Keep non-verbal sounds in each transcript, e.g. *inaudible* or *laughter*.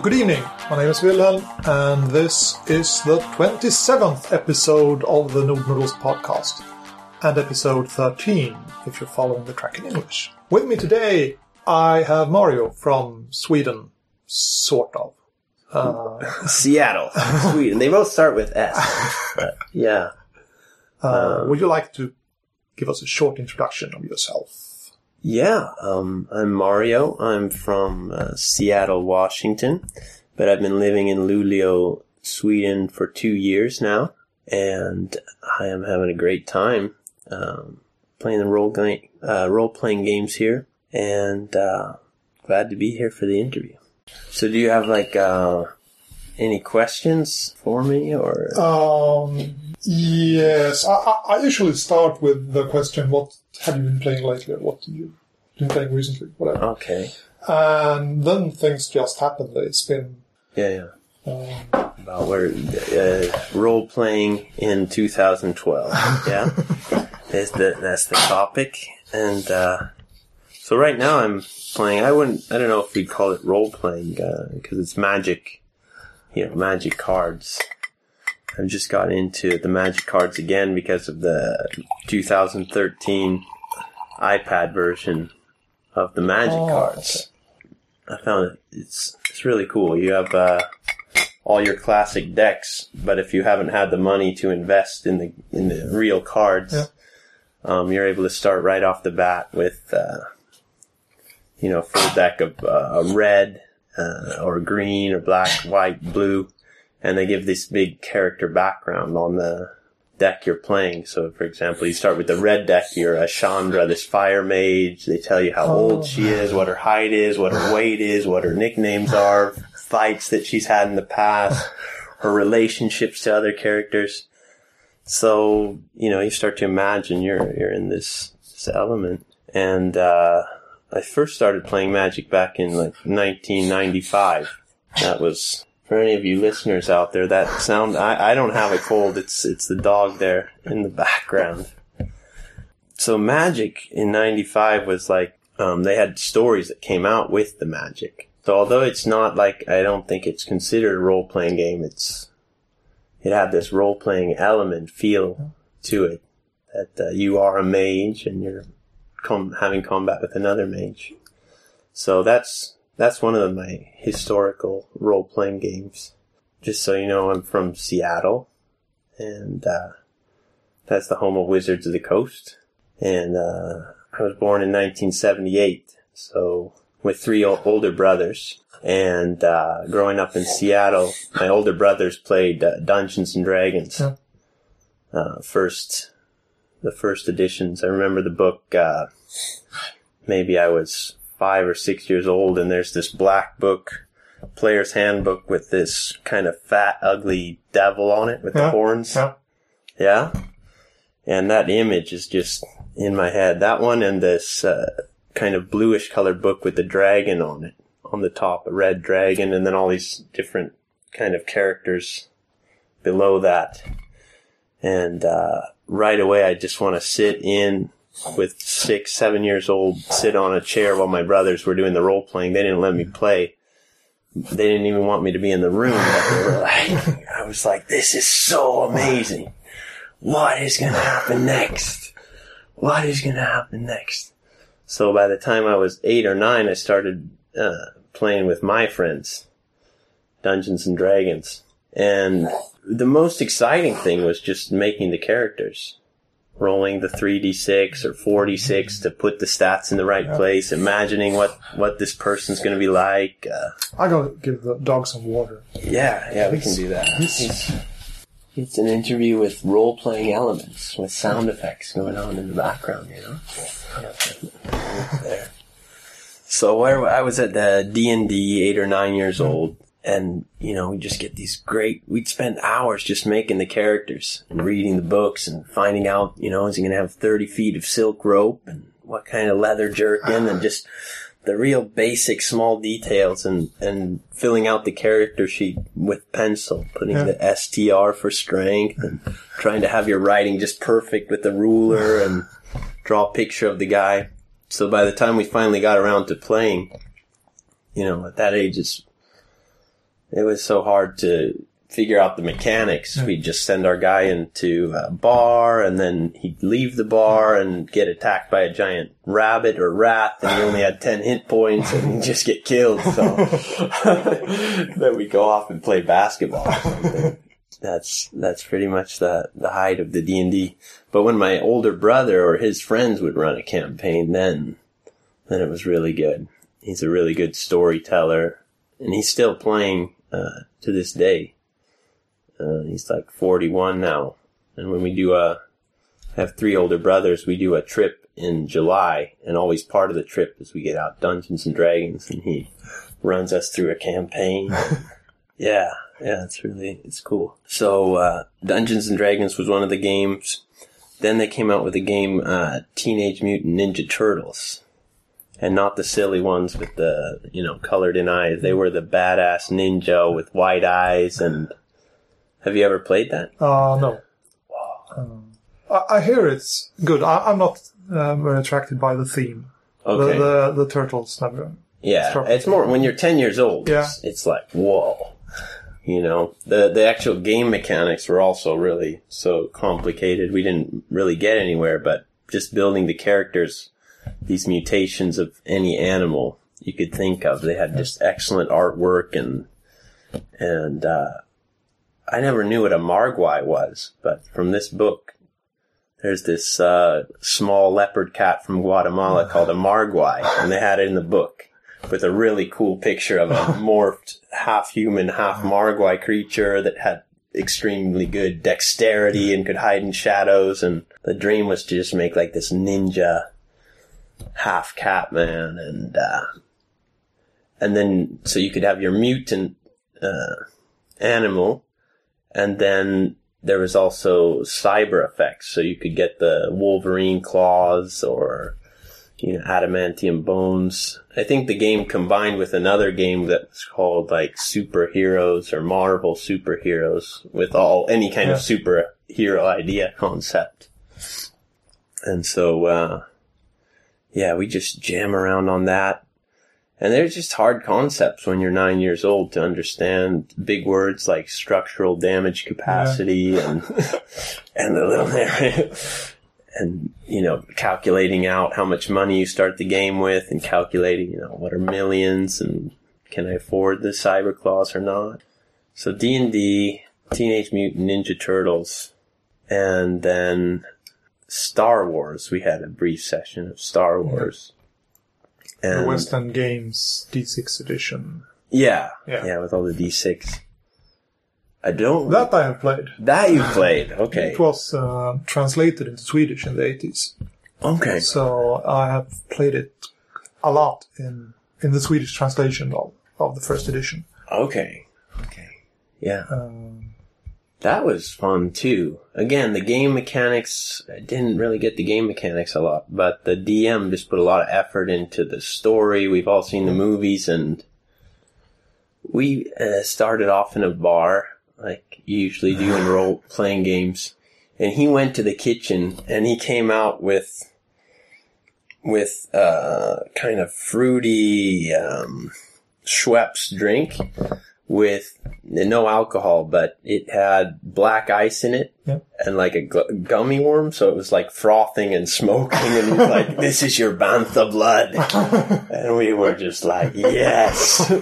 Good evening, my name is Wilhelm, and this is the 27th episode of the Nord Noodles podcast, and episode 13 if you're following the track in English. With me today, I have Mario from Sweden, sort of. Uh, *laughs* Seattle, Sweden. They both start with S. Yeah. uh, would you like to give us a short introduction of yourself? Yeah, um, I'm Mario. I'm from uh, Seattle, Washington, but I've been living in Luleå, Sweden for two years now, and I am having a great time um, playing the role uh, role playing games here, and uh, glad to be here for the interview. So, do you have like uh, any questions for me, or Um, yes, I, I, usually start with the question, what have you been playing lately, or what have you been playing recently, whatever. okay? And then things just happen. It's been Yeah, yeah. um, about where uh, role playing in 2012. Yeah, *laughs* that's the that's the topic. And uh, so right now I'm playing. I wouldn't. I don't know if we'd call it role playing because it's magic. You know, magic cards. I've just got into the magic cards again because of the 2013 iPad version of the magic Oh, cards. I found it. It's it's really cool. You have uh, all your classic decks, but if you haven't had the money to invest in the in the real cards, Yeah. um, you're able to start right off the bat with uh, you know a full deck of uh, a red uh, or green or black, white, blue, and they give this big character background on the deck you're playing. So, for example, you start with the red deck. You're a Chandra, this fire mage. They tell you how Oh. old she is, what her height is, what her weight is, what her nicknames are, fights that she's had in the past, her relationships to other characters. So, you know, you start to imagine you're you're in this, this element. And uh, I first started playing Magic back in like 1995. That was for any of you listeners out there. That sound I, I don't have a cold. It's it's the dog there in the background. So Magic in '95 was like um, they had stories that came out with the Magic. So although it's not like I don't think it's considered a role playing game, it's it had this role playing element feel to it that uh, you are a mage and you're com- having combat with another mage. So that's that's one of my historical role playing games. Just so you know, I'm from Seattle, and uh, that's the home of Wizards of the Coast. And uh, I was born in 1978, so with three o- older brothers. And uh, growing up in Seattle, my older brothers played uh, Dungeons and Dragons. Uh, first, the first editions. I remember the book. Uh, maybe I was five or six years old, and there's this black book, player's handbook, with this kind of fat, ugly devil on it with Yeah. the horns. yeah. Yeah. And that image is just in my head. That one and this uh, kind of bluish colored book with the dragon on it, on the top, a red dragon, and then all these different kind of characters below that. And uh, right away, I just want to sit in with six, seven years old, sit on a chair while my brothers were doing the role playing. They didn't let me play. They didn't even want me to be in the room. Like, *laughs* I was like, this is so amazing. What is going to happen next? What is going to happen next? So by the time I was eight or nine, I started uh, playing with my friends, Dungeons and Dragons. And the most exciting thing was just making the characters rolling the 3d6 or 4d6 to put the stats in the right Yeah. place, imagining what, what this person's going to be like. Uh, I gotta give the dog some water. yeah, yeah, we can do that. It's, it's an interview with role playing elements, with sound effects going on in the background, you know? Yeah, there. So where I was at the D and D, eight or nine years old, and you know we just get these great. We'd spend hours just making the characters and reading the books and finding out, you know, is he going to have thirty feet of silk rope and what kind of leather jerkin and just the real basic small details and, and filling out the character sheet with pencil, putting Yeah. the STR for strength and trying to have your writing just perfect with the ruler and draw a picture of the guy. So by the time we finally got around to playing, you know, at that age, it's, it was so hard to figure out the mechanics. We'd just send our guy into a bar and then he'd leave the bar and get attacked by a giant rabbit or rat and he only had 10 hit points and he'd just get killed. So *laughs* then we'd go off and play basketball. or something. That's, that's pretty much the, the height of the D&D. But when my older brother or his friends would run a campaign, then, then it was really good. He's a really good storyteller and he's still playing, uh, to this day. Uh, he's like 41 now. And when we do a, I have three older brothers, we do a trip in July and always part of the trip is we get out Dungeons and Dragons and he runs us through a campaign. *laughs* yeah. Yeah. It's really, it's cool. So, uh, Dungeons and Dragons was one of the games. Then they came out with a game, uh, Teenage Mutant Ninja Turtles. And not the silly ones with the, you know, colored in eyes. They were the badass ninja with white eyes and, have you ever played that? Uh, no. Um, I, I hear it's good. I, I'm not um, very attracted by the theme. Okay. The, the the turtles never. yeah, it's more when you're 10 years old. Yeah. It's, it's like, whoa. You know, the, the actual game mechanics were also really so complicated. We didn't really get anywhere, but just building the characters, these mutations of any animal you could think of. They had just excellent artwork and, and, uh, I never knew what a margwai was, but from this book, there's this, uh, small leopard cat from Guatemala called a margwai, and they had it in the book with a really cool picture of a *laughs* morphed half human, half margwai creature that had extremely good dexterity and could hide in shadows. And the dream was to just make like this ninja half cat man. And, uh, and then, so you could have your mutant, uh, animal. And then there was also cyber effects. So you could get the Wolverine claws or, you know, adamantium bones. I think the game combined with another game that's called like superheroes or Marvel superheroes with all, any kind of superhero idea concept. And so, uh, yeah, we just jam around on that. And they're just hard concepts when you're nine years old to understand big words like structural damage capacity and, *laughs* and the little, and, you know, calculating out how much money you start the game with and calculating, you know, what are millions and can I afford the cyber claws or not? So D&D, Teenage Mutant Ninja Turtles, and then Star Wars. We had a brief session of Star Wars. The West End Games D6 edition. yeah, Yeah. yeah, with all the D6. I don't. That I have played. that you played. *laughs* Okay. It was uh, translated into Swedish in the 80s. Okay. So I have played it a lot in in the Swedish translation of, of the first edition. Okay. Okay. Yeah. Um, That was fun too. Again, the game mechanics, I didn't really get the game mechanics a lot, but the DM just put a lot of effort into the story. We've all seen the movies and we uh, started off in a bar, like you usually do in role *sighs* playing games. And he went to the kitchen and he came out with, with, uh, kind of fruity, um, Schweppes drink with no alcohol, but it had black ice in it Yeah. and like a gu- gummy worm. So it was like frothing and smoking and he was like, this is your bantha blood. *laughs* and we were just like, yes,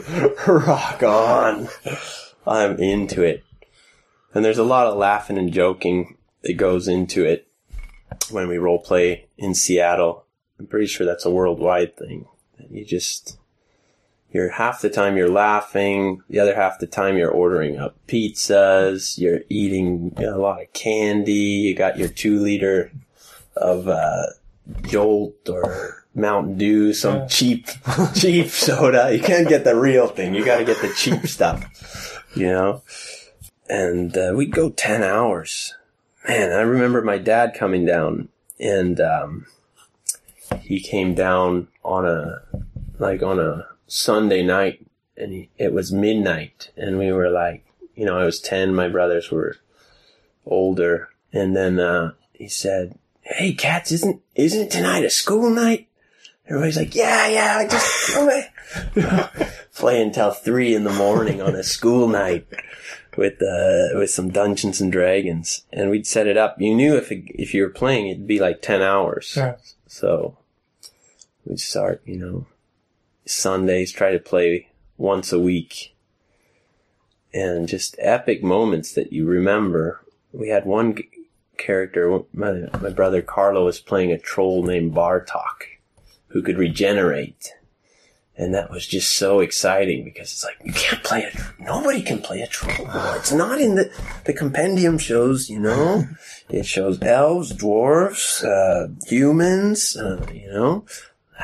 rock on. I'm into it. And there's a lot of laughing and joking that goes into it when we role play in Seattle. I'm pretty sure that's a worldwide thing. You just, you're half the time you're laughing, the other half the time you're ordering up pizzas, you're eating a lot of candy, you got your two liter of uh, Jolt or Mountain Dew, some Yeah. cheap, *laughs* cheap soda. You can't get the real thing. You got to get the cheap stuff, you know. And uh, we'd go ten hours. Man, I remember my dad coming down, and um, he came down on a like on a Sunday night, and he, it was midnight, and we were like, you know, I was ten, my brothers were older, and then uh, he said, "Hey, cats, isn't isn't tonight a school night?" everybody's like, yeah, yeah, just *laughs* play until three in the morning on a school night with uh, with some Dungeons and Dragons, and we'd set it up. You knew if it, if you were playing, it'd be like ten hours. Yeah. So we'd start, you know, Sundays, try to play once a week, and just epic moments that you remember. We had one character, my, my brother Carlo was playing a troll named Bartok, who could regenerate. And that was just so exciting because it's like, you can't play it. Nobody can play a troll. It's not in the, the compendium shows, you know, *laughs* it shows elves, dwarves, uh, humans, uh, you know,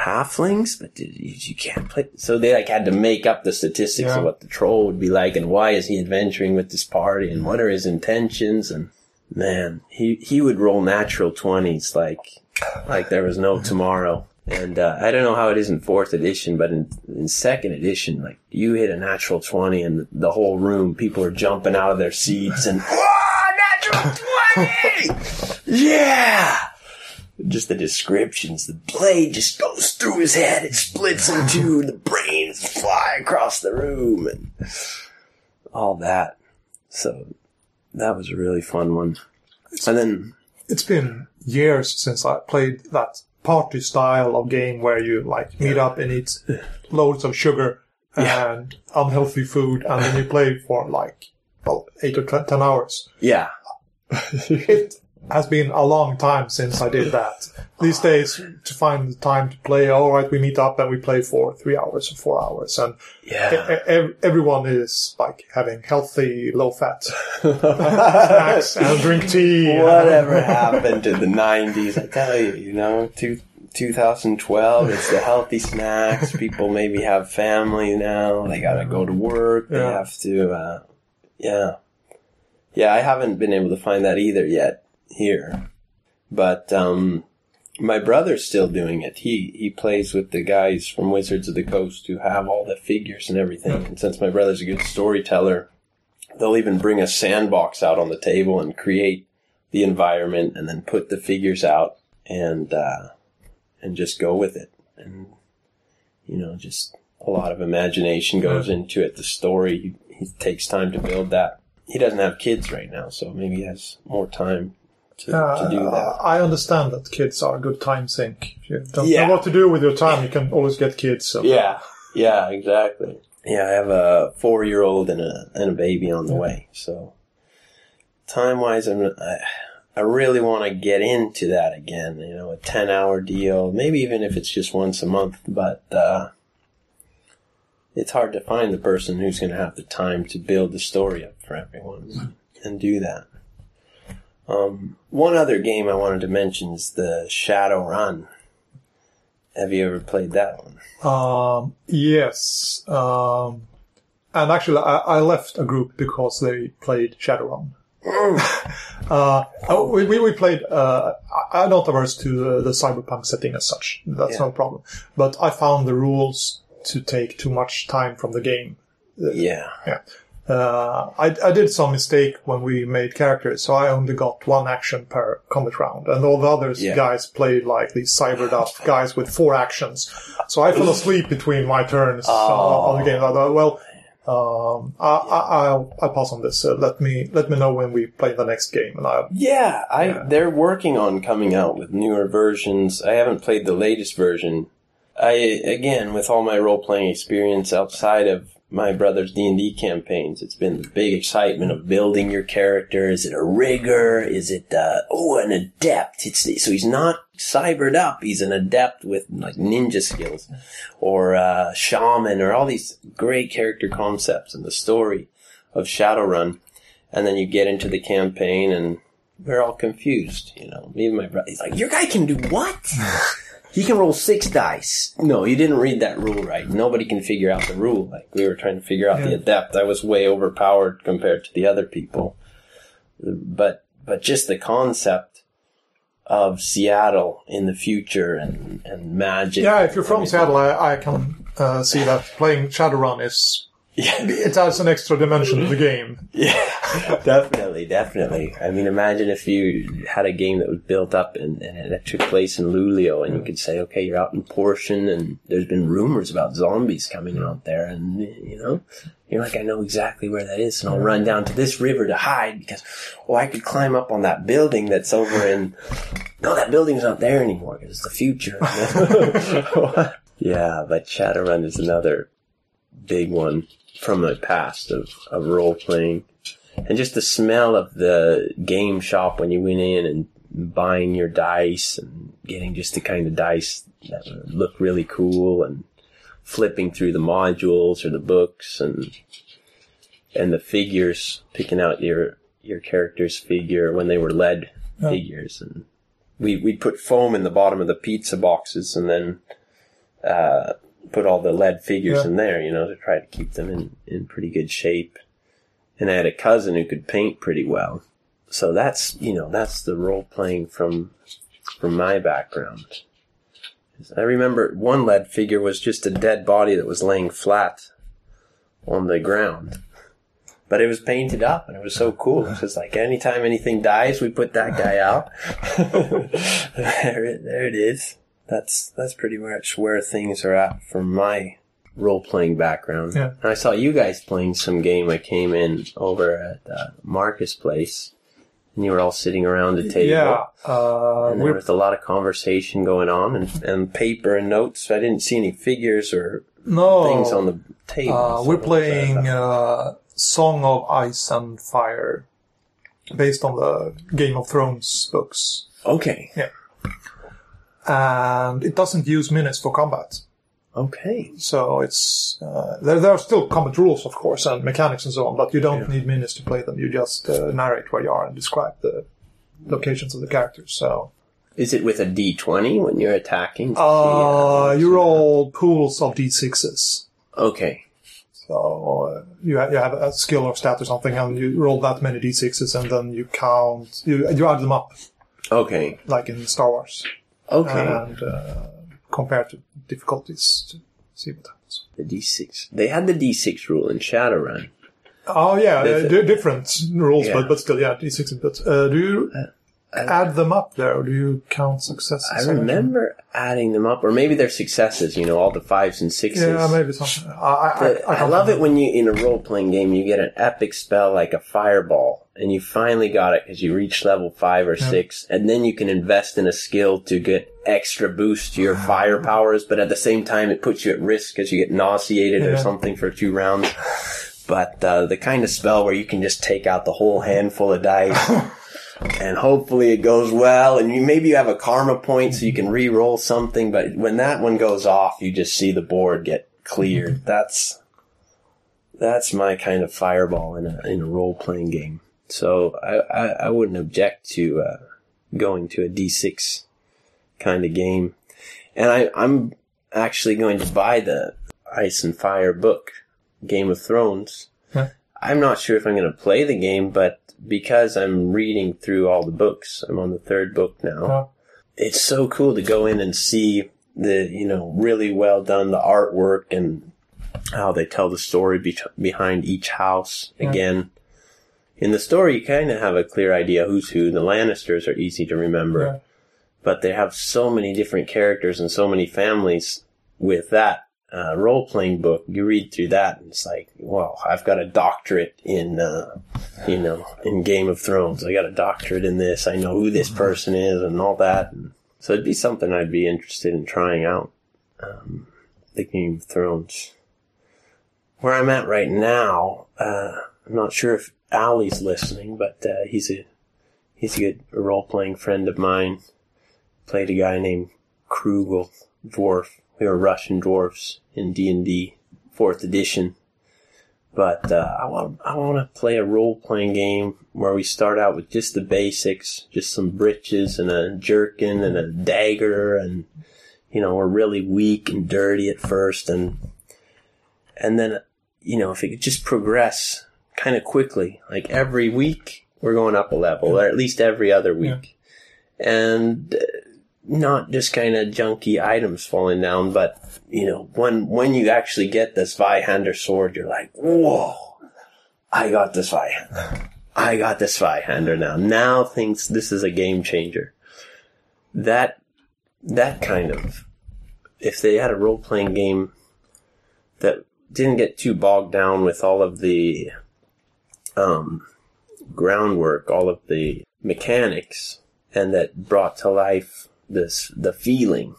halflings, but you, you can't play. So they like had to make up the statistics Yeah. of what the troll would be like and why is he adventuring with this party and what are his intentions and man, he, he would roll natural 20s like, like there was no *laughs* tomorrow. And uh, I don't know how it is in fourth edition, but in, in second edition, like you hit a natural 20 and the, the whole room, people are jumping out of their seats and, *laughs* Whoa, natural 20! *laughs* yeah! Just the descriptions. The blade just goes through his head. It splits in two. The brains fly across the room and all that. So that was a really fun one. And then, It's been years since I played that party style of game where you like meet up and eat loads of sugar Yeah. and unhealthy food, and then you play for like well eight or ten hours. yeah, *laughs* it has been a long time since I did that. These days, to find the time to play, all right, we meet up and we play for three hours or four hours, and yeah. e- e- everyone is like having healthy, low-fat *laughs* snacks and drink tea. Whatever happened to the 90s? I tell you, you know, two, 2012, it's the healthy snacks. People maybe have family now. They gotta go to work. They Yeah. have to, uh, yeah. Yeah, I haven't been able to find that either yet here. But, um, my brother's still doing it. He, he plays with the guys from Wizards of the Coast who have all the figures and everything. And since my brother's a good storyteller, they'll even bring a sandbox out on the table and create the environment and then put the figures out and uh, and just go with it and you know just a lot of imagination goes into it the story he, he takes time to build that he doesn't have kids right now so maybe he has more time to, to do Uh, that I understand that kids are a good time sink. If you don't Yeah. know what to do with your time, you can always get kids. So. yeah yeah exactly yeah i have a four year old and a and a baby on the way so time wise i'm I, I really want to get into that again you know a 10 hour deal maybe even if it's just once a month but uh it's hard to find the person who's going to have the time to build the story up for everyone and do that um, one other game i wanted to mention is the Shadowrun have you ever played that one Um, yes. Um, and actually, I, I left a group because they played Shadowrun. *laughs* uh, oh, we, we, we played, uh, I- I'm not averse to uh, the cyberpunk setting as such. That's Yeah. no problem. But I found the rules to take too much time from the game. yeah Yeah. Uh, I, I did some mistake when we made characters, so I only got one action per combat round, and all the other Yeah. guys played like these cybered up *laughs* guys with four actions. So I fell asleep between my turns Oh. on the game. I thought, well, um, I, I, I'll, I'll pass on this. Uh, let me let me know when we play the next game, and I Yeah, I Yeah. they're working on coming out with newer versions. I haven't played the latest version. I again, with all my role playing experience outside of my brother's D and D campaigns, it's been the big excitement of building your character. Is it a rigger? Is it uh, oh an adept? It's so he's not cybered up. He's an adept with like ninja skills, or uh, shaman, or all these great character concepts in the story of Shadowrun. And then you get into the campaign and we're all confused, you know. Me and my brother, he's like, your guy can do what? *laughs* he can roll six dice. No, you didn't read that rule right. Nobody can figure out the rule. Like we were trying to figure out the adept. I was way overpowered compared to the other people. But, but just the concept of Seattle in the future and, and magic. yeah. If you're from Seattle, I, I can uh, see that playing Shadowrun is Yeah. It adds an extra dimension to the game. *laughs* Yeah, definitely, definitely. I mean, imagine if you had a game that was built up and, and it took place in Luleå, and you could say, okay, you're out in Porsön, and there's been rumors about zombies coming out there, and you know, you're like, I know exactly where that is, and I'll run down to this river to hide because, oh, I could climb up on that building that's over in. *laughs* No, that building's not there anymore because it's the future. *laughs* yeah, but Shadowrun is another big one from the past of, of role playing. And just the smell of the game shop when you went in and buying your dice and getting just the kind of dice that look really cool and flipping through the modules or the books and and the figures, picking out your your character's figure when they were lead Yeah. figures and we we'd put foam in the bottom of the pizza boxes and then uh, put all the lead figures Yeah. in there, you know, to try to keep them in, in pretty good shape. And I had a cousin who could paint pretty well. So that's, you know, that's the role playing from, from my background. I remember one lead figure was just a dead body that was laying flat on the ground. But it was painted up and it was so cool. It was like anytime anything dies, we put that guy out. *laughs* there, it, there it is. That's that's pretty much where things are at from my role playing background. Yeah. And I saw you guys playing some game. I came in over at uh, Marcus' place, and you were all sitting around the table. Yeah, uh, And there was a lot of conversation going on, and, and paper and notes. I didn't see any figures or no things on the table. Uh, we're what was that playing uh, Song of Ice and Fire, based on the Game of Thrones books, okay, and it doesn't use minutes for combat. okay, So it's uh, there. There are still combat rules, of course, and mechanics and so on, but you don't need minutes to play them. You just uh, narrate where you are and describe the locations of the characters. So Is it with a D twenty when you're attacking? to see, uh, you roll pools of d6s. Okay, So uh, you have, you have a skill or stat or something, and you roll that many d6s, and then you count. You you add them up okay, like in Star Wars, okay. and uh, compare to difficulties to see what happens. the D six. They had the D six rule in Shadowrun. Oh yeah, uh, different rules, Yeah. but but still, yeah, d6. But uh, do you add them up there, or do you count successes? I remember adding them up, or maybe they're successes. You know, all the fives and sixes. Yeah, maybe something. I, I, I, I, love it when you in a role playing game you get an epic spell like a fireball, and you finally got it because you reach level five or six, and then you can invest in a skill to get extra boost to your fire powers. But at the same time, it puts you at risk because you get nauseated or something for two rounds. But uh, the kind of spell where you can just take out the whole handful of dice. *laughs* And hopefully it goes well, and you maybe you have a karma point so you can re-roll something. But when that one goes off, you just see the board get cleared. That's that's my kind of fireball in a in a role playing game. So I, I, I wouldn't object to uh, going to a D six kind of game, and I I'm actually going to buy the Ice and Fire book, Game of Thrones. Yeah. I'm not sure if I'm going to play the game, but because I'm reading through all the books, I'm on the third book now. It's so cool to go in and see the you know really well done the artwork and how they tell the story be- behind each house. Yeah. Again, in the story, you kind of have a clear idea who's who. The Lannisters are easy to remember, Yeah. but they have so many different characters and so many families with that. Uh, role playing book, you read through that, and it's like, well, I've got a doctorate in, uh, you know, in Game of Thrones. I got a doctorate in this. I know who this person is and all that. And so it'd be something I'd be interested in trying out. Um, the Game of Thrones. Where I'm at right now, uh, I'm not sure if Ali's listening, but uh, he's a he's a good role playing friend of mine. Played a guy named Krugel, dwarf. We were Russian dwarfs in D and D, fourth edition. But uh, I want I want to play a role playing game where we start out with just the basics, just some breeches and a jerkin and a dagger, and you know we're really weak and dirty at first, and and then you know if it could just progress kind of quickly, like every week we're going up a level, or at least every other week, and uh, not just kind of junky items falling down, but you know, when when you actually get this Zweihander sword, you're like, whoa, I got this Zweihander. I got this Zweihander now. Now thinks this is a game changer. That, that kind of, if they had a role playing game that didn't get too bogged down with all of the, um, groundwork, all of the mechanics, and that brought to life this, the feeling.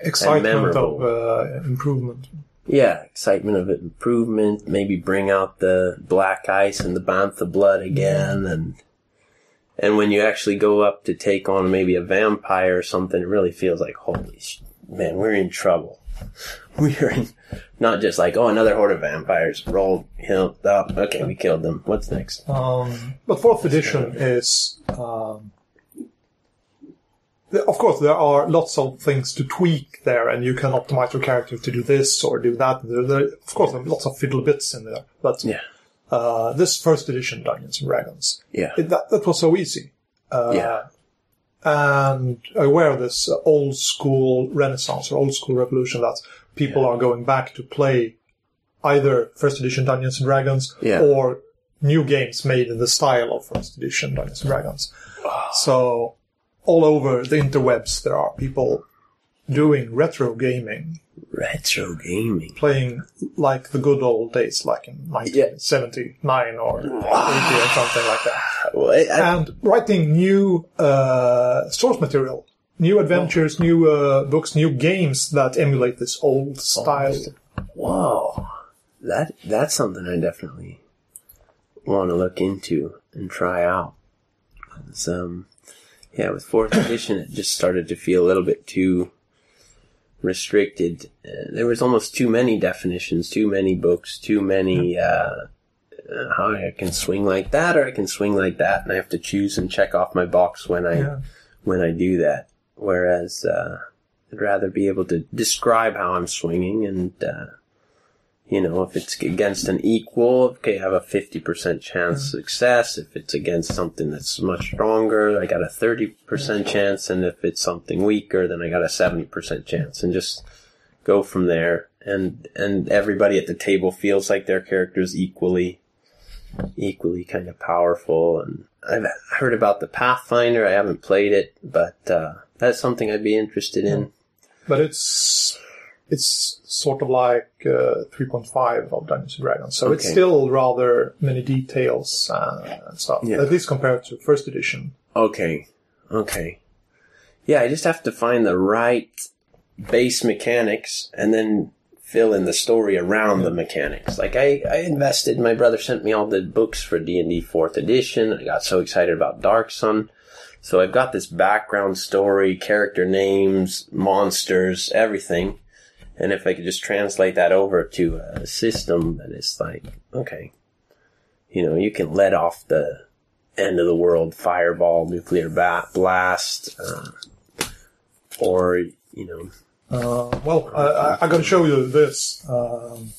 Excitement of uh, improvement. Yeah, excitement of improvement, maybe bring out the black ice and the bantha blood again and and when you actually go up to take on maybe a vampire or something, it really feels like holy sh- man, we're in trouble. *laughs* We're in not just like, oh another horde of vampires. rolled healed up. Okay, we killed them. What's next? Um, but fourth edition is, um, of course, there are lots of things to tweak there, and you can optimize your character to do this or do that. There, there, of course, there are lots of fiddle bits in there, but Yeah. uh, this first edition Dungeons and Dragons, Yeah. it, that, that was so easy. Uh, yeah. and aware of this old school renaissance or old school revolution that people are going back to play either first edition Dungeons and Dragons Yeah. or new games made in the style of first edition Dungeons and Dragons. So all over the interwebs there are people doing retro gaming, Retro gaming. playing like the good old days, like in 1979 or 80 or something like that *sighs* Well, I- and writing new uh, source material, new adventures, new uh, books, new games that emulate this old style. Wow. that that's something I definitely want to look into and try out. It's, um, yeah, with fourth edition, it just started to feel a little bit too restricted. Uh, there was almost too many definitions, too many books, too many. Uh, how I can swing like that, or I can swing like that, and I have to choose and check off my box when I Yeah. when I do that. Whereas uh, I'd rather be able to describe how I'm swinging, and uh, you know, if it's against an equal, okay, I have a fifty percent chance of success. If it's against something that's much stronger, I got a thirty percent chance, and if it's something weaker, then I got a seventy percent chance, and just go from there. And and everybody at the table feels like their character's equally equally kind of powerful. And I've heard about the Pathfinder. I haven't played it, but uh, that's something I'd be interested in. But it's it's sort of like uh, 3.5 of Dungeons and Dragons, so it's still rather many details uh, and stuff. Yeah. At least compared to first edition. Okay, okay, yeah. I just have to find the right base mechanics and then fill in the story around the mechanics. Like I, I invested. My brother sent me all the books for D and D fourth edition. I got so excited about Dark Sun. So I've got this background story, character names, monsters, everything. And if I could just translate that over to a system that is like, okay, you know, you can let off the end of the world fireball, nuclear bat blast, uh, or, you know, Uh, well, I, I, I got to show you this. Um,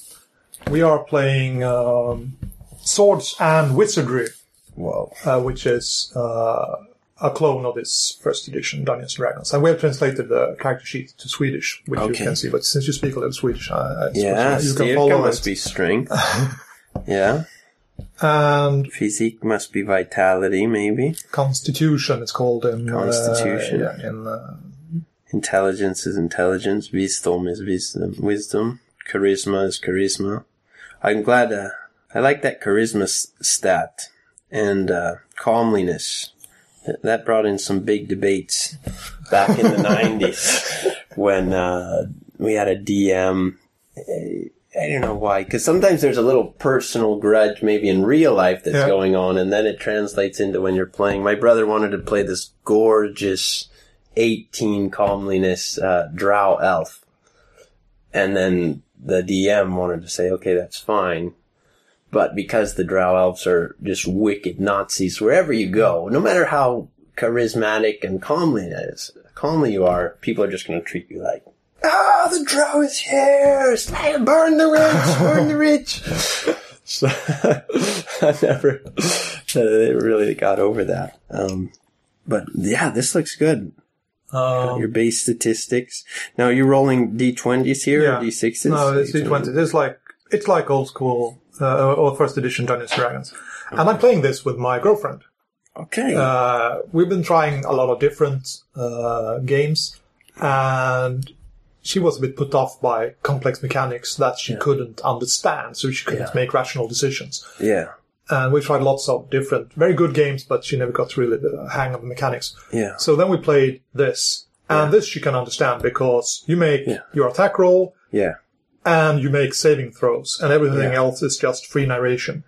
we are playing um, Swords and Wizardry, uh, which is uh, a clone of this first edition Dungeons and Dragons. And we have translated the character sheet to Swedish, which you can see. But since you speak a little Swedish, I, I Yeah, you can follow must it. be strength. *laughs* yeah. And Physique must be vitality, maybe. Constitution, it's called in uh, Constitution. yeah, in uh, Intelligence is intelligence. Wisdom is wisdom. Wisdom. Charisma is charisma. I'm glad. Uh, I like that charisma s- stat and uh, comeliness. Th- That brought in some big debates back in the *laughs* '90s when uh, we had a DM. I don't know why, because sometimes there's a little personal grudge, maybe in real life, that's Yeah. going on, and then it translates into when you're playing. My brother wanted to play this gorgeous 18 comeliness uh, drow elf. And then the DM wanted to say, okay, that's fine. But because the drow elves are just wicked Nazis wherever you go, no matter how charismatic and comely it is, comely you are, people are just going to treat you like, ah, the drow is here! Slay- Burn the rich! Burn the rich! *laughs* so, *laughs* I never, uh, they really got over that. Um, but yeah, this looks good. Um, Your base statistics. Now you're rolling d20s here, Yeah. or d6s? no, it's d20s. It's like it's like old school uh, or first edition Dungeons and Dragons. And I'm playing this with my girlfriend. Okay. Uh, we've been trying a lot of different uh, games, and she was a bit put off by complex mechanics that she couldn't understand, so she couldn't Yeah. make rational decisions. yeah. And we tried lots of different, very good games, but she never got really the hang of the mechanics. Yeah. So then we played this, and this she can understand because you make Yeah. your attack roll Yeah. And you make saving throws, and everything Yeah. else is just free narration.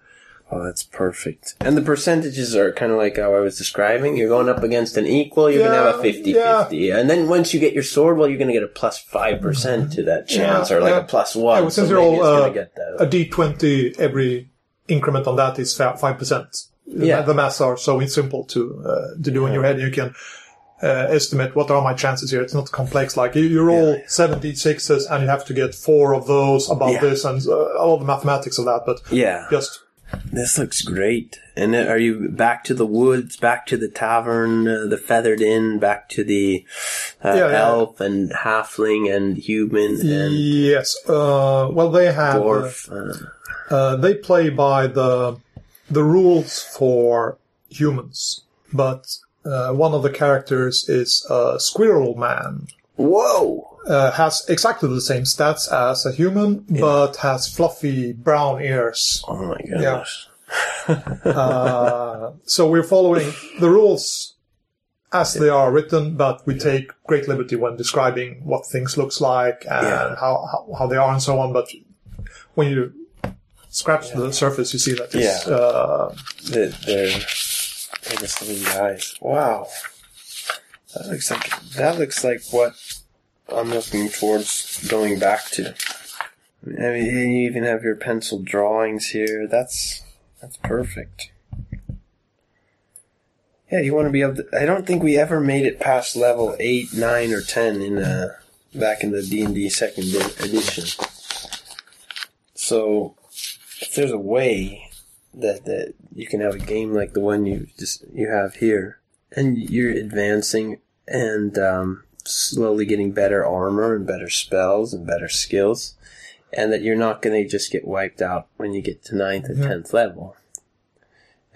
Oh, that's perfect. And the percentages are kind of like how I was describing. You're going up against an equal, you're going to have a Yeah, 50 yeah. 50. And then once you get your sword, well, you're going to get a plus 5% to that chance, Yeah, or like yeah. a plus 1. Yeah, since so you're all uh, gonna get the, a d20, every increment on that is five percent. Yeah. the maths are so simple to uh, to do in your head. You can uh, estimate what are my chances here. It's not complex. Like you, roll Yeah. 76s and you have to get four of those about Yeah. this and uh, all the mathematics of that. But yeah. just This looks great. And are you back to the woods, back to the tavern, uh, the feathered inn, back to the uh, Yeah, yeah. elf and halfling and human and yes. Uh, well, they have uh, dwarf? Uh, Uh, they play by the the rules for humans, but uh, one of the characters is a squirrel man. whoa! Uh, has exactly the same stats as a human, but has fluffy brown ears. Oh my goodness. *laughs* Uh, so we're following the rules as they are written, but we take great liberty when describing what things looks like and Yeah. how, how how they are and so on. But when you scratch the surface, you see that it's Yeah. uh, They're, they're, they're the same guys. Wow. That looks like that looks like what I'm looking towards going back to. I mean, you even have your pencil drawings here. That's that's perfect. Yeah, you want to be able to. I don't think we ever made it past level eight, nine, or ten in uh, back in the D and D second edition. So, if there's a way that that you can have a game like the one you just you have here, and you're advancing and um, slowly getting better armor and better spells and better skills, and that you're not going to just get wiped out when you get to ninth and Yeah. tenth level.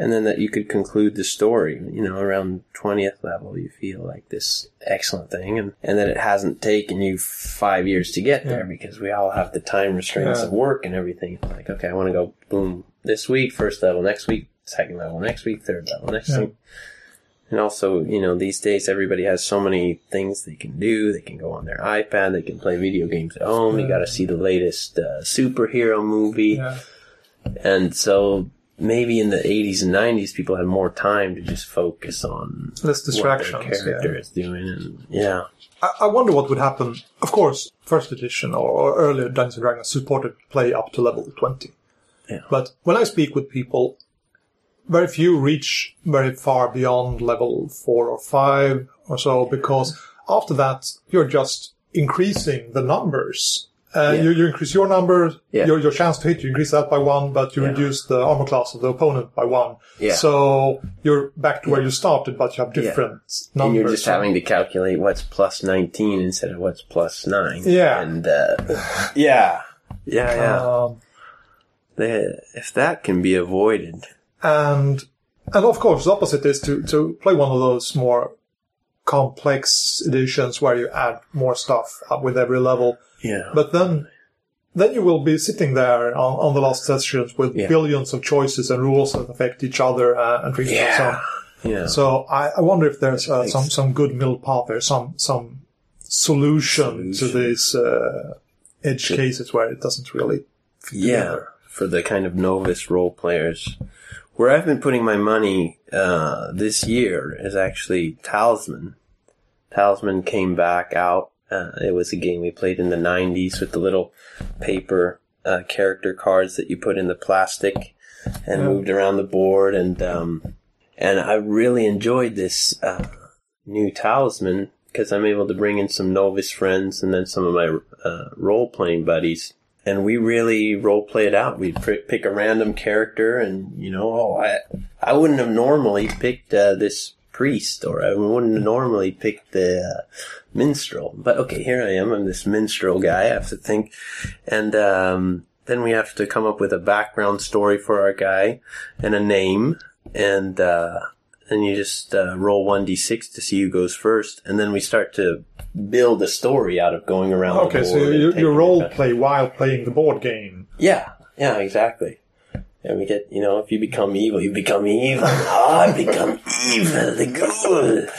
And then that you could conclude the story, you know, around 20th level, you feel like this excellent thing, and, and that it hasn't taken you five years to get there Yeah. because we all have the time restraints Yeah. of work and everything. Like, okay, I want to go boom this week, first level next week, second level next week, third level next Yeah. week. And also, you know, these days everybody has so many things they can do. They can go on their iPad, they can play video games at home. You got to see the latest uh, superhero movie. yeah. And so maybe in the 80s and 90s, people had more time to just focus on less what their distractions. character Yeah. is doing. And yeah, I, I wonder what would happen. Of course, first edition or, or earlier Dungeons and Dragons supported play up to level twenty. Yeah. But when I speak with people, very few reach very far beyond level four or five or so because after that you're just increasing the numbers. Uh, Yeah. you, you increase your number, Yeah. your, your chance to hit, you increase that by one, but you Yeah. reduce the armor class of the opponent by one. Yeah. So you're back to where you started, but you have Yeah. different numbers. and you're just having to calculate what's plus 19 instead of what's plus 9. Yeah. And, uh, yeah. Yeah, yeah. Um, If that can be avoided. and and of course the opposite is to to play one of those more complex editions where you add more stuff up with every level Yeah. but then then you will be sitting there on, on the last sessions with Yeah. billions of choices and rules that affect each other uh, and things like yeah. that. Yeah. So I, I wonder if there's uh, some some good middle path there, some some solution, to these uh, edge cases where it doesn't really fit Yeah, together. For the kind of novice role players. Where I've been putting my money uh, this year is actually Talisman. Talisman came back out. Uh, it was a game we played in the 90s with the little paper uh, character cards that you put in the plastic and moved around the board. And um, and I really enjoyed this uh, new Talisman because I'm able to bring in some novice friends and then some of my uh, role playing buddies and we really role play it out. We'd pr- pick a random character, and you know, oh, I I wouldn't have normally picked uh, this priest, or I wouldn't normally pick the uh, minstrel. But okay, here I am. I'm this minstrel guy. I have to think, and um, then we have to come up with a background story for our guy and a name, and uh, and you just uh, roll one d six to see who goes first, and then we start to build a story out of going around. Okay, so you, you role play while playing the board game. Yeah, yeah, exactly. And we get, you know, if you become evil, you become evil. I become evil, the good.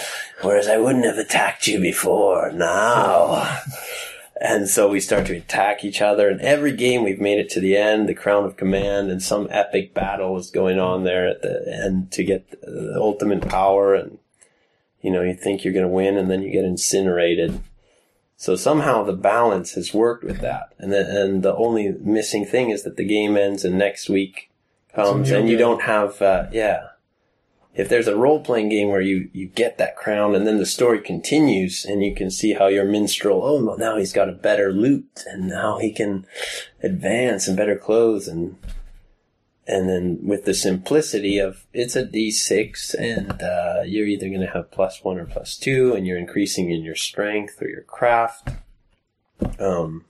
Whereas I wouldn't have attacked you before. Now. And so we start to attack each other. And every game we've made it to the end, the Crown of Command, and some epic battle is going on there at the end to get the ultimate power. And, you know, you think you're going to win and then you get incinerated. So somehow the balance has worked with that, and the, and the only missing thing is that the game ends and next week comes, and you game. don't have uh, yeah. If there's a role playing game where you you get that crown and then the story continues and you can see how your minstrel oh well, now he's got a better loot and now he can advance and better clothes and and then with the simplicity of it's a d6 and uh, you're either going to have plus one or plus two and you're increasing in your strength or your craft um,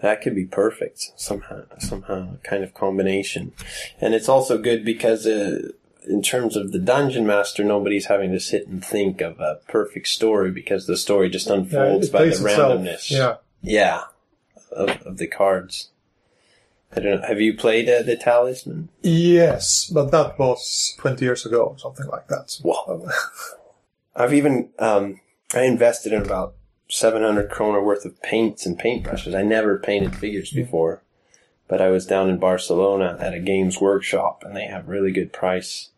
that could be perfect somehow somehow kind of combination and it's also good because uh, in terms of the dungeon master nobody's having to sit and think of a perfect story because the story just unfolds it by the plays itself. randomness Yeah. yeah of, of the cards I don't know. Have you played uh, the Talisman? Yes, but that was 20 years ago, or something like that. Wow. *laughs* I've even um, I invested in about seven hundred kroner worth of paints and paintbrushes. I never painted figures before, but I was down in Barcelona at a games workshop, and they have really good price.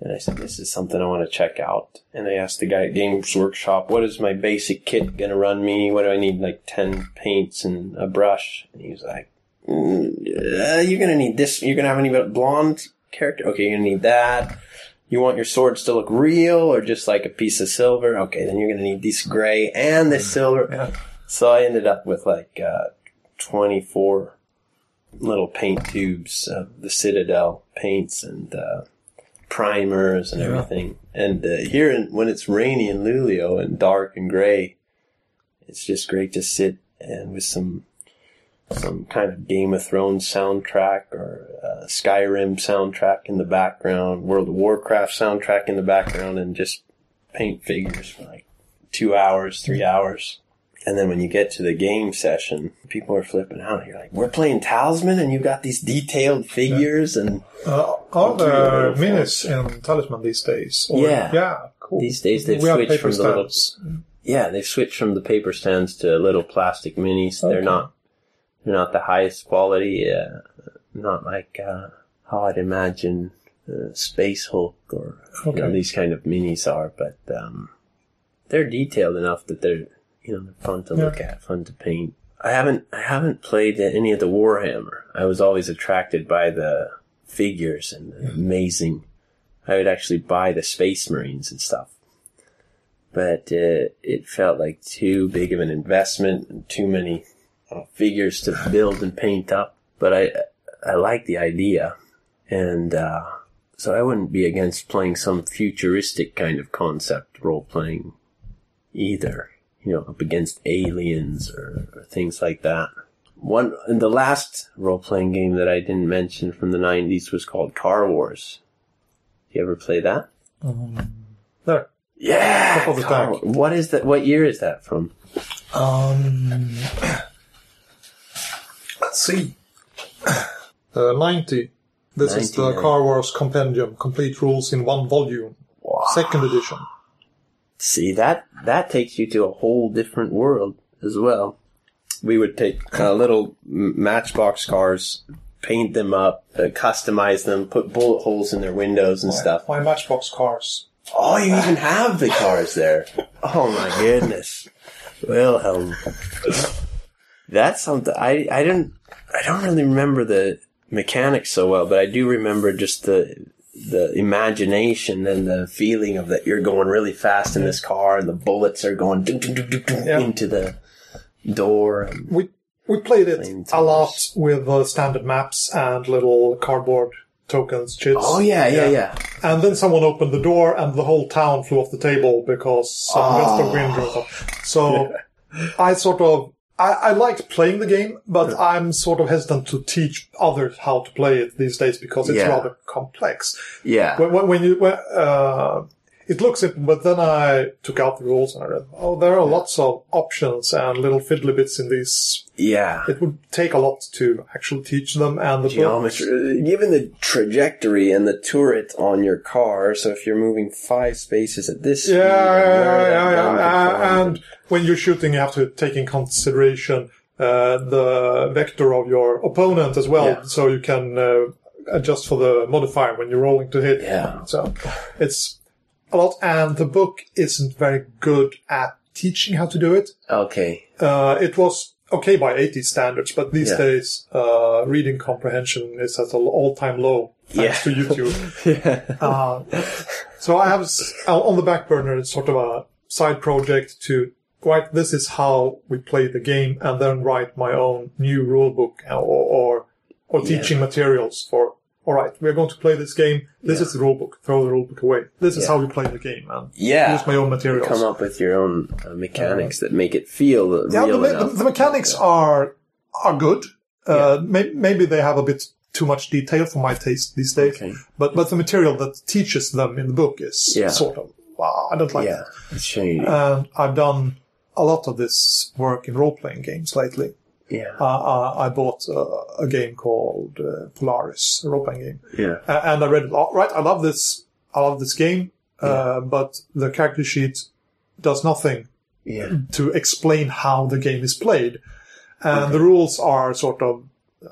And I said, "This is something I want to check out." And I asked the guy at Games Workshop, "What is my basic kit going to run me? What do I need? Like ten paints and a brush?" And he was like, uh, "You're going to need this. You're going to have any blonde character? Okay, you're to need that." You want your swords to look real or just like a piece of silver? Okay, then you're going to need this gray and this silver. Yeah. So I ended up with like uh, 24 little paint tubes of the Citadel paints and uh, primers and Yeah. everything. And uh, here, in, when it's rainy in Luleå and dark and gray, it's just great to sit and with some some kind of Game of Thrones soundtrack or uh, Skyrim soundtrack in the background, World of Warcraft soundtrack in the background, and just paint figures for like two hours, three hours. And then when you get to the game session, people are flipping out. You're like, "We're playing Talisman, and you've got these detailed figures, and Uh, are Three there or four. minis in Talisman these days? Or- Yeah. Yeah, cool. these days they've we switched from the little yeah, they've switched from the paper stands to little plastic minis. They're Okay. Not the highest quality. Uh, not like uh, how I'd imagine uh, Space Hulk or you know, these kind of minis are, but um, they're detailed enough that they're you know they're fun to Yeah. look at, fun to paint. I haven't I haven't played any of the Warhammer. I was always attracted by the figures and the amazing. I would actually buy the Space Marines and stuff but uh, it felt like too big of an investment and too many figures to build and paint up. But I I like the idea, and uh, so I wouldn't be against playing some futuristic kind of concept role playing either. You know, up against aliens or, or things like that. One and the last role playing game that I didn't mention from the '90s was called Car Wars. You ever play that? There. Yeah. Top of Car- What is that? What year is that from? Um, let's see. Uh, 90. This is the 99. Car Wars Compendium, complete rules in one volume. Second edition. See that that takes you to a whole different world as well. We would take uh, little Matchbox cars, paint them up, uh, customize them, put bullet holes in their windows and stuff. Why Matchbox cars? Oh, you even have the cars there. Oh my goodness. Well, um, that's something I I don't I don't really remember the mechanics so well, but I do remember just the the imagination and the feeling of that you're going really fast in this car and the bullets are going Yeah. into the door. We we played it a lot with uh, standard maps and little cardboard tokens, chits. Oh yeah, yeah, yeah. And then someone opened the door and the whole town flew off the table because some Oh. gust of wind up. So *laughs* I sort of, I, I liked playing the game, but I'm sort of hesitant to teach others how to play it these days because it's Yeah. rather complex. Yeah. When, when, when you, when, uh, it looks simple, but then I took out the rules and I read, oh, there are lots of options and little fiddly bits in these. Yeah. It would take a lot to actually teach them and the. Geometry, given the trajectory and the turret on your car, so if you're moving five spaces at this speed, Yeah, and yeah, yeah, yeah. find- And when you're shooting, you have to take in consideration uh, the vector of your opponent as well, Yeah. so you can uh, adjust for the modifier when you're rolling to hit. Yeah. So it's a lot, and the book isn't very good at teaching how to do it. okay, Uh, it was okay by 80 standards, but these Yeah. days, uh, reading comprehension is at an all-time low thanks Yeah. to YouTube. *laughs* yeah, Uh, so I have on the back burner it's sort of a side project to write. This is how we play the game, and then write my own new rule book or or, or teaching materials for. All right, we're going to play this game. This Yeah. is the rulebook. Throw the rulebook away. This is Yeah. how we play the game, and yeah. use my own materials. Come up with your own uh, mechanics that make it feel yeah, real the, the, the mechanics are are good. Uh, may, maybe they have a bit too much detail for my taste these days. Okay. But but the material that teaches them in the book is Yeah. sort of wow. I don't like yeah, it's shady. and I've done a lot of this work in role-playing games lately. Yeah, Uh, uh, I bought uh, a game called uh, Polaris, a role-playing game, yeah, A- and I read it. All right, I love this. I love this game, uh, but the character sheet does nothing yeah, to explain how the game is played, and the rules are sort of.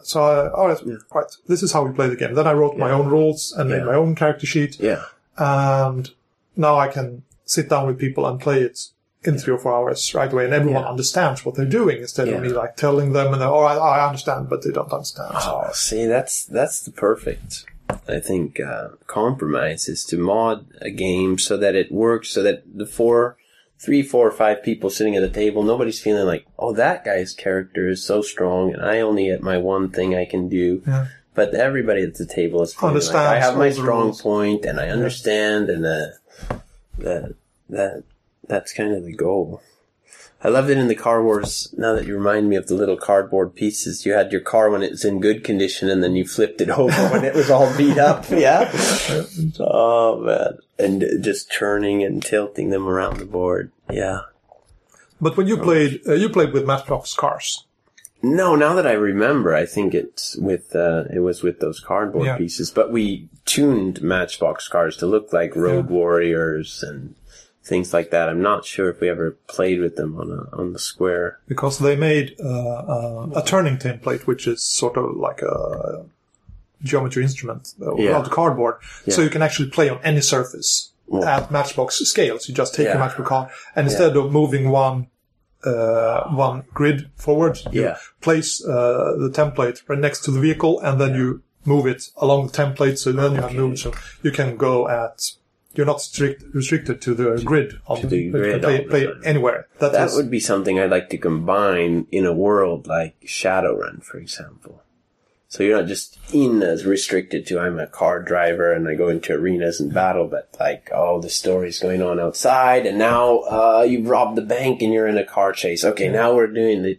So, I, all right, right, this is how we play the game. Then I wrote my own rules and made my own character sheet yeah. and now I can sit down with people and play it in three or four hours right away, and everyone Yeah. understands what they're doing instead Yeah. of me like telling them and they're, oh, I, I understand, but they don't understand. Oh, see, that's that's the perfect. I think uh, compromise is to mod a game so that it works, so that the four, three, four, five people sitting at a table, nobody's feeling like, oh, that guy's character is so strong, and I only get my one thing I can do. Yeah. But everybody at the table is feeling like, I have my strong point, and I understand, and uh, that that that's kind of the goal. I loved it in the Car Wars. Now that you remind me of the little cardboard pieces, you had your car when it was in good condition, and then you flipped it *laughs* over when it was all beat up. Yeah. Oh man, and just turning and tilting them around the board. Yeah. but when you played, uh, you played with Matchbox cars. No, now that I remember, I think it's with uh, it was with those cardboard Yeah. pieces. But we tuned Matchbox cars to look like Road Warriors and things like that. I'm not sure if we ever played with them on a on the square. Because they made uh, uh, a turning template, which is sort of like a geometry instrument uh, Yeah. out of cardboard, so you can actually play on any surface Yeah. at Matchbox scales. You just take Yeah. your Matchbox car, and instead of moving one uh, one grid forward, you Yeah. place uh, the template right next to the vehicle, and then you move it along the template. So then you have moved, so you can go at. You're not strict, restricted to the grid. Of To the grid play, play anywhere. That would be something I'd like to combine in a world like Shadowrun, for example. So you're not just in as restricted to I'm a car driver and I go into arenas and battle, but like, oh, the story's going on outside and now, uh, you've robbed the bank and you're in a car chase. Okay, now we're doing the,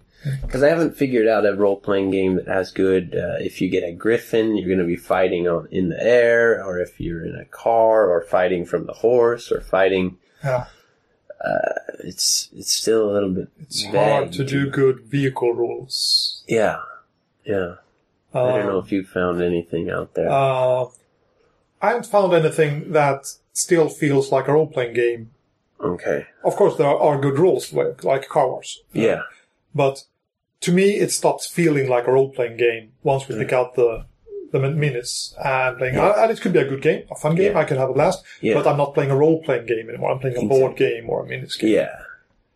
cause I haven't figured out a role-playing game that has good, uh, if you get a griffin, you're gonna be fighting on, in the air, or if you're in a car, or fighting from the horse, or fighting, yeah. it's, it's still a little bit It's hard to do good vehicle rules. Yeah, yeah. I don't know if you found anything out there. Uh, I haven't found anything that still feels like a role playing game. okay. Of course, there are good rules, like, like Car Wars. Yeah. But to me, it stops feeling like a role playing game once we pick out the the min- minis and playing. Yeah. And it could be a good game, a fun game. Yeah. I could have a blast. But I'm not playing a role playing game anymore. I'm playing a board game or a minis game. Yeah.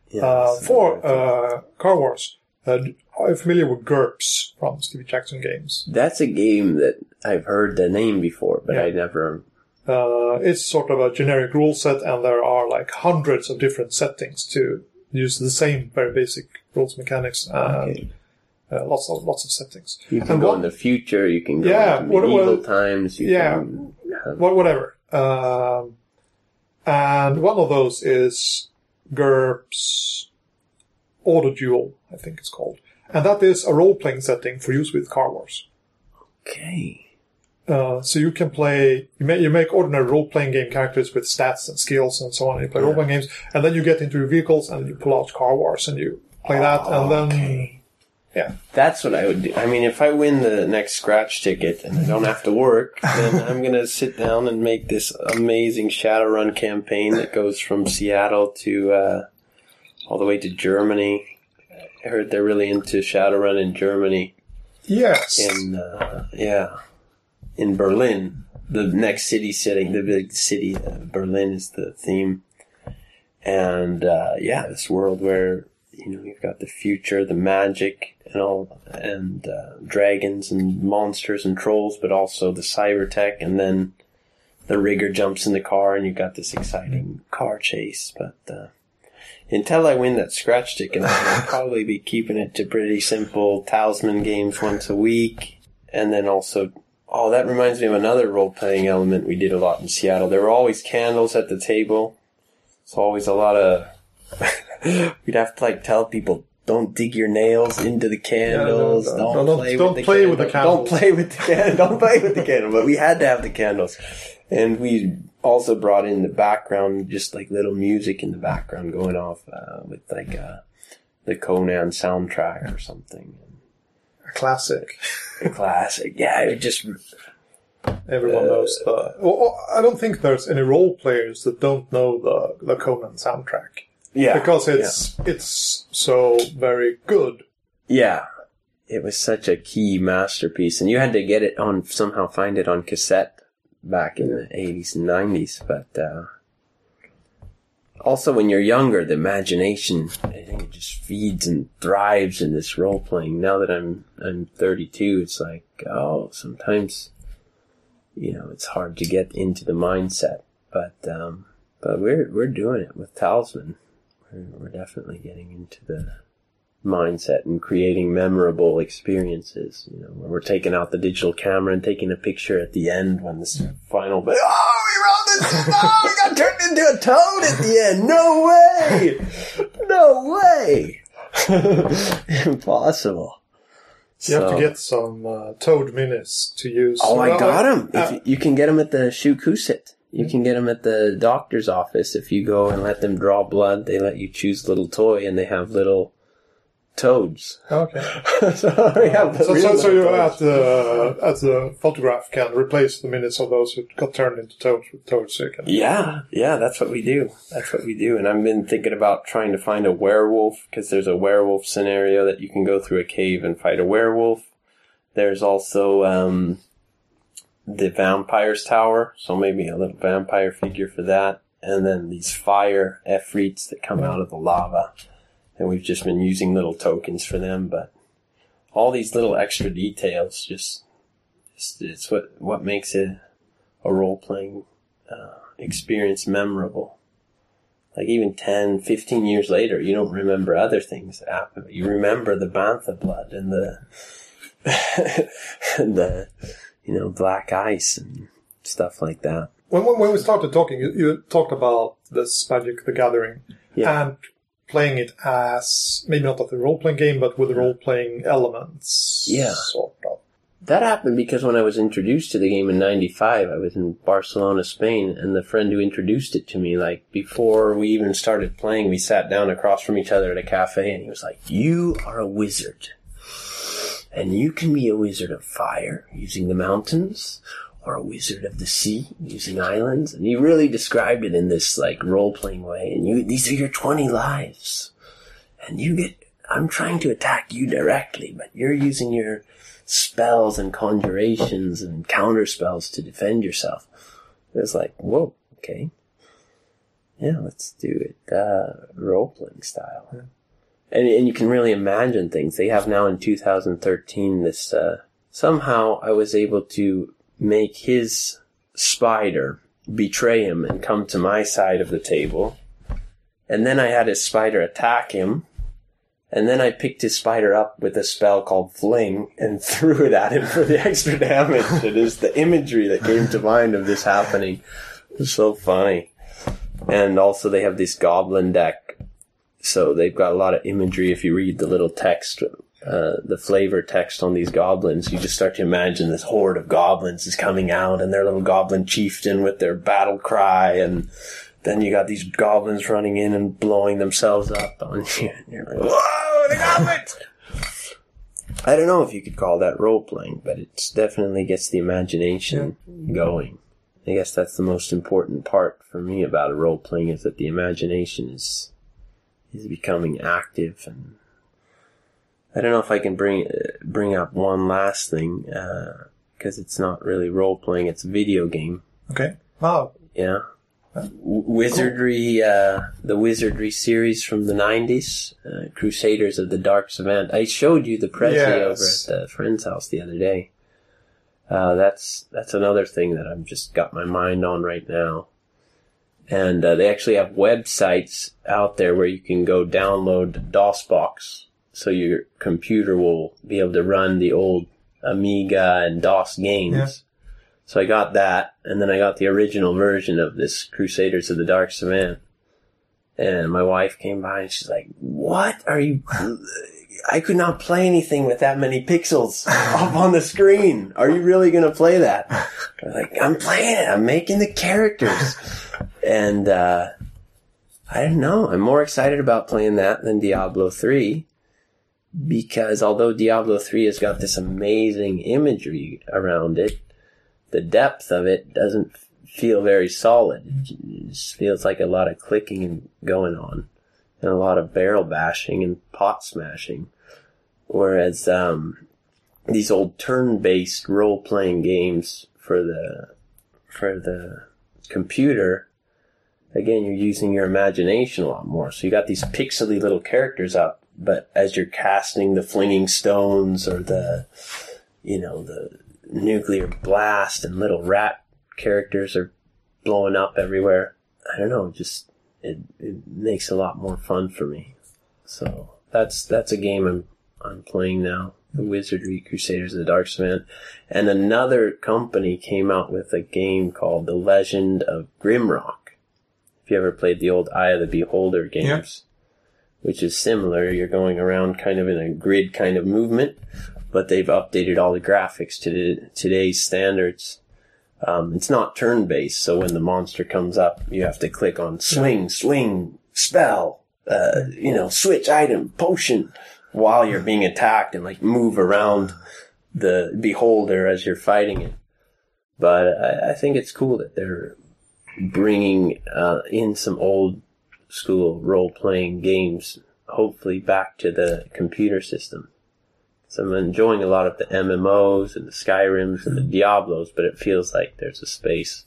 Yeah. Uh, for uh, Car Wars, uh, are you familiar with GURPS from Steve Jackson games? That's a game that I've heard the name before, but. I never. Uh, it's sort of a generic rule set, and there are like hundreds of different settings to use the same very basic rules mechanics. And Okay. Uh, lots of lots of settings. You can And go what- in the future. You can go Yeah, into medieval what- times. You yeah. can whatever. Um, and one of those is GURPS Auto Duel, I think it's called. And that is a role playing setting for use with Car Wars. okay. Uh, so you can play, you make, you make ordinary role playing game characters with stats and skills and so on. And You play role playing games, and then you get into your vehicles and you pull out Car Wars and you play that, and then. Okay. Yeah. That's what I would do. I mean, if I win the next scratch ticket and I don't have to work, then I'm going *laughs* to sit down and make this amazing Shadowrun campaign that goes from Seattle to uh, all the way to Germany. I heard they're really into Shadowrun in Germany. Yes. In uh, yeah, in Berlin, the next city setting, the big city, uh, Berlin is the theme, and uh, yeah, this world where you know you've got the future, the magic, and all, and uh, dragons and monsters and trolls, but also the cyber tech, and then the rigger jumps in the car, and you've got this exciting car chase. But uh, until I win that scratch ticket, I'll *laughs* probably be keeping it to pretty simple talisman games once a week, and then also. Oh, that reminds me of another role playing element we did a lot in Seattle. There were always candles at the table. So always a lot of *laughs* we'd have to like tell people don't dig your nails into the candles. don't- don't, don't- play, don't with, the play with the candles. Don't play with the candle. *laughs* Don't play with the candle. But we had to have the candles, and we also brought in the background, just like little music in the background going off uh, with like uh, the Conan soundtrack or something. A classic. A classic, yeah. It just Everyone Uh, knows the. Well, I don't think there's any role players that don't know the the Conan soundtrack yeah because it's it's so very good. Yeah. It was such a key masterpiece, and you had to get it on somehow find it on cassette back in the eighties and nineties. But uh, also, when you're younger, the imagination I think it just feeds and thrives in this role playing. Now that I'm I'm 32, it's like oh, sometimes you know it's hard to get into the mindset, but um, but we're we're doing it with Talisman. We're, we're definitely getting into the mindset and creating memorable experiences. You know, where we're taking out the digital camera and taking a picture at the end when this final. But oh, we rolled this! Oh, we got turned into a toad at the end. No way! No way! *laughs* Impossible. You have to get some uh, Toad minis to use. Oh, I got them. uh, you can get them at the Shukusit. You can get them at the doctor's office if you go and let them draw blood. They let you choose little toy, and they have little toads. okay. *laughs* so, we have the So, so, so you toads. at the at the photograph can replace the minutes of those who got turned into toads with toads. So can. Yeah, yeah, that's what we do. That's what we do. And I've been thinking about trying to find a werewolf because there's a werewolf scenario that you can go through a cave and fight a werewolf. There's also um, the vampire's tower, so maybe a little vampire figure for that. And then these fire efreets that come out of the lava. And we've just been using little tokens for them, but all these little extra details just, just it's what, what makes it a role playing uh, experience memorable. Like even 10, 15 years later, you don't remember other things that happened. You remember the bantha blood and the, *laughs* and the, you know, black ice and stuff like that. When, when when we started talking, you, you talked about this Magic the Gathering Yeah. and playing it as maybe not as a role playing game, but with role playing elements. Yeah. Sort of. That happened because when I was introduced to the game in 95, I was in Barcelona, Spain, and the friend who introduced it to me, like, before we even started playing, we sat down across from each other at a cafe, and he was like, You are a wizard. And you can be a wizard of fire, using the mountains, or a wizard of the sea, using islands. And he really described it in this, like, role-playing way. And you, these are your 20 lives. And you get, I'm trying to attack you directly, but you're using your spells and conjurations and counter spells to defend yourself. It was like, whoa, okay. Yeah, let's do it, uh, role-playing style. And, and you can really imagine things. They have now in 2013 this, uh, somehow I was able to make his spider betray him and come to my side of the table. And then I had his spider attack him. And then I picked his spider up with a spell called Fling and *laughs* threw it at him for the extra damage. it is the imagery that came to mind of this happening. It's so funny. And also they have this goblin deck. So they've got a lot of imagery if you read the little text, uh, the flavor text on these goblins. You just start to imagine this horde of goblins is coming out and their little goblin chieftain with their battle cry and then you got these goblins running in and blowing themselves up on *laughs* you. And you're like, whoa, the goblins! I don't know if you could call that role playing, but it definitely gets the imagination going. I guess that's the most important part for me about a role playing is that the imagination is is becoming active and I don't know if I can bring uh, bring up one last thing because it's not really role playing; it's a video game. Okay. Wow. Yeah, W- Wizardry, uh, the Wizardry series from the '90s, uh, Crusaders of the Dark Savant. I showed you the Prezi Yes. over at the friend's house the other day. Uh, that's that's another thing that I've just got my mind on right now. And uh, they actually have websites out there where you can go download DOSBox, so your computer will be able to run the old Amiga and DOS games. Yeah. So I got that, and then I got the original version of this Crusaders of the Dark Savant. And my wife came by and she's like, "What are you? *laughs* I could not play anything with that many pixels *laughs* up on the screen. Are you really going to play that?" *laughs* I'm like, "I'm playing it. I'm making the characters." and uh, I don't know. I'm more excited about playing that than Diablo three because although Diablo 3 has got this amazing imagery around it, the depth of it doesn't feel very solid. It just feels like a lot of clicking and going on and a lot of barrel bashing and pot smashing. Whereas, um, these old turn-based role-playing games for the, for the computer, again, you're using your imagination a lot more. So you got these pixely little characters up, but as you're casting the flinging stones or the, you know, the nuclear blast and little rat characters are blowing up everywhere. I don't know, just it, it makes a lot more fun for me. So that's that's a game I'm I'm playing now. The Wizardry Crusaders of the Dark. And another company came out with a game called The Legend of Grimrock. If you ever played the old Eye of the Beholder games, which is similar, you're going around kind of in a grid kind of movement, but they've updated all the graphics to the, today's standards. Um, it's not turn based, so when the monster comes up, you have to click on swing, swing, spell, uh, you know, switch item, potion, while you're being attacked and like move around the beholder as you're fighting it. But I, I think it's cool that they're bringing uh, in some old school role playing games, hopefully back to the computer system. So I'm enjoying a lot of the MMOs and the Skyrims and the Diablos, but it feels like there's a space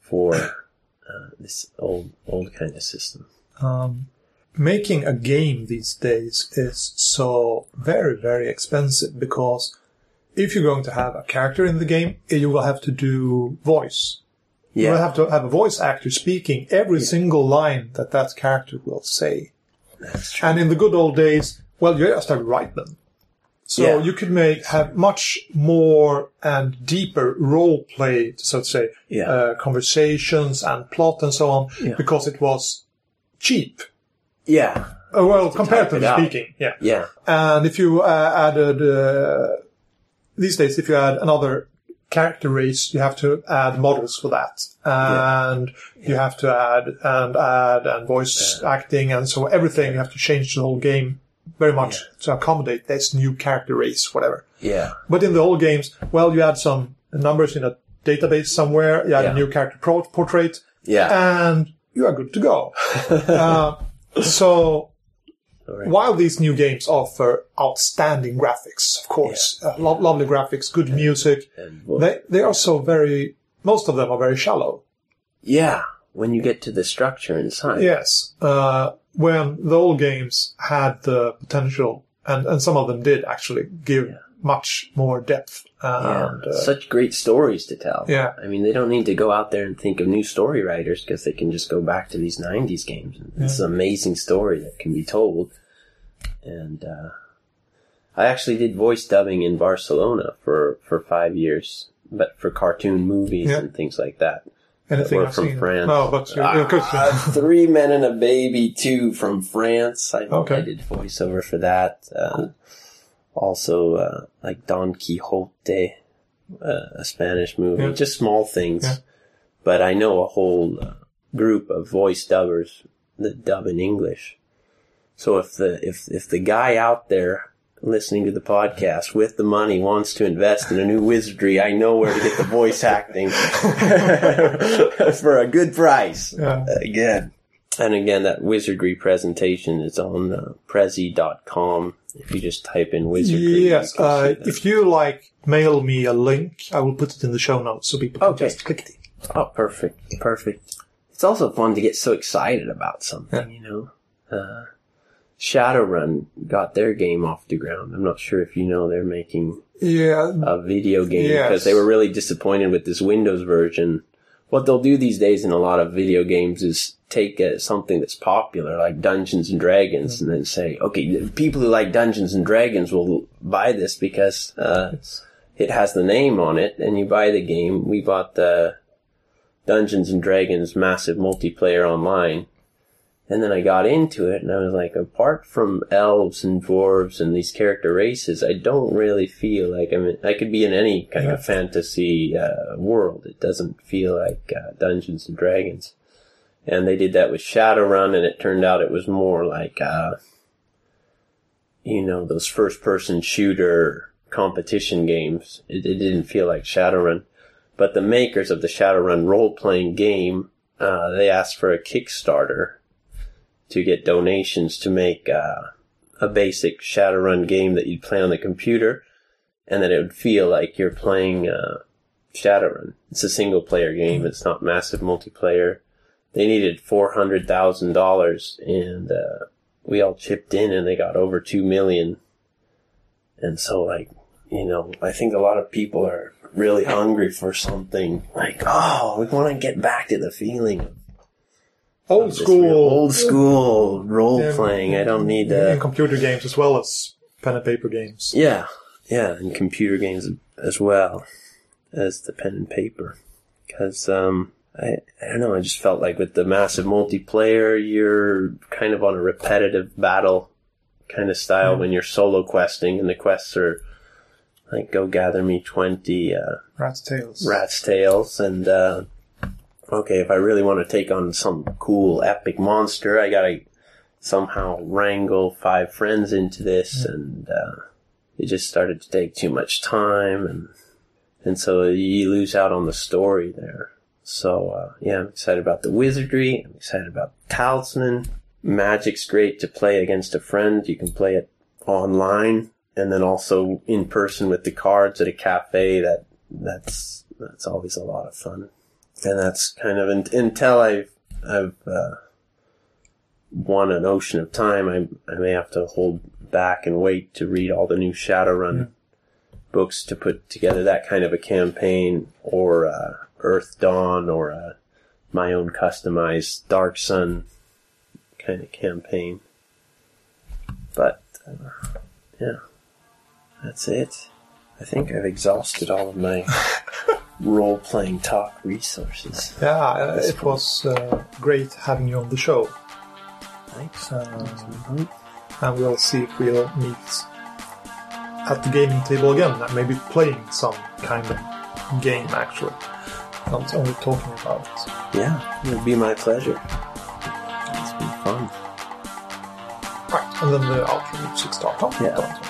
for uh, this old old kind of system. Um, making a game these days is so very, very expensive because if you're going to have a character in the game, you will have to do voice. You will have to have a voice actor speaking every single line that that character will say. that's true. And in the good old days, well, you just had to write them. So Yeah. you could make have much more and deeper role play, so to say, Yeah. uh, conversations and plot and so on, Yeah. because it was cheap. Yeah, Uh, well, type comparatively speaking, yeah. yeah, And if you uh, added uh, these days, if you add another character race, you have to add models for that, and you have to add and add and voice acting, and so everything you have to change the whole game very much to accommodate this new character race, whatever. yeah, But in the old games, well, you add some numbers in a database somewhere, you add Yeah. a new character pro- portrait, yeah. and you are good to go. *laughs* uh, so Sorry. while these new games offer outstanding graphics, of course, uh, lo- lovely graphics, good music, And, well, they they are so very. Most of them are very shallow. yeah, when you get to the structure inside. Yes, uh, when the old games had the potential, and and some of them did actually give much more depth. Yeah, And, uh, such great stories to tell. Yeah. I mean, they don't need to go out there and think of new story writers because they can just go back to these '90s games. And It's an amazing story that can be told. And uh, I actually did voice dubbing in Barcelona for for five years, but for cartoon movies Yeah. and things like that. Anything I've from seen? France. No, but uh, course. Uh, Three Men and a Baby, two from France. I, Okay. I did voiceover for that. Uh, Also, uh, like Don Quixote, uh, a Spanish movie. Yeah. Just small things. Yeah. But I know a whole uh, group of voice dubbers that dub in English. So if the if if the guy out there listening to the podcast with the money wants to invest in a new wizardry, I know where to get the voice acting *laughs* for a good price. Yeah. Again. And again, that wizardry presentation is on uh, prezi.com. If you just type in wizardry. Yes, you uh, if you like, mail me a link. I will put it in the show notes so people can Okay. just click it. Oh, perfect. Perfect. It's also fun to get so excited about something, Yeah. you know? Uh, Shadowrun got their game off the ground. I'm not sure if you know they're making Yeah, a video game Yes. because they were really disappointed with this Windows version. What they'll do these days in a lot of video games is take uh, something that's popular, like Dungeons and Dragons, and then say, okay, people who like Dungeons and Dragons will buy this because uh, it has the name on it, and you buy the game. We bought the Dungeons and Dragons massive multiplayer online. And then I got into it and I was like, apart from elves and dwarves and these character races, I don't really feel like I'm in, I could be in any kind Yeah. of fantasy uh, world. It doesn't feel like uh, Dungeons and Dragons. And they did that with Shadowrun and it turned out it was more like, uh, you know, those first person shooter competition games. It, it didn't feel like Shadowrun. But the makers of the Shadowrun role playing game, uh, they asked for a Kickstarter to get donations to make uh, a basic Shadowrun game that you'd play on the computer, and that it would feel like you're playing uh, Shadowrun. It's a single player game. It's not massive multiplayer. They needed four hundred thousand dollars, and uh, we all chipped in, and they got over two million. And so, like, you know, I think a lot of people are really hungry for something like, oh, we want to get back to the feeling of old school, old school role Yeah, playing. I don't need to. computer games as well as pen and paper games. Yeah, yeah, and computer games as well as the pen and paper. Because um, I, I don't know. I just felt like with the massive multiplayer, you're kind of on a repetitive battle kind of style when you're solo questing, and the quests are like go gather me twenty. Uh, Rat's Tails. rat's tails and uh okay if i really want to take on some cool epic monster i gotta somehow wrangle five friends into this and uh it just started to take too much time and and so you lose out on the story there. So uh yeah i'm excited about the wizardry i'm excited about talisman. Magic's great to play against a friend you can play it online and then also in person with the cards at a cafe that that's that's always a lot of fun and that's kind of un until i've i've uh, won an ocean of time I, I may have to hold back and wait to read all the new shadowrun books to put together that kind of a campaign or uh, Earthdawn or uh, my own customized dark sun kind of campaign. But uh, yeah. That's it. I think I've exhausted all of my *laughs* role playing talk resources. Yeah, uh, it was uh, great having you on the show. Thanks. Um, and we'll see if we'll meet at the gaming table again and maybe playing some kind of game actually. Not only talking about it. Yeah, it would be my pleasure. It's been fun. Right, and then the outro music starts. Yeah.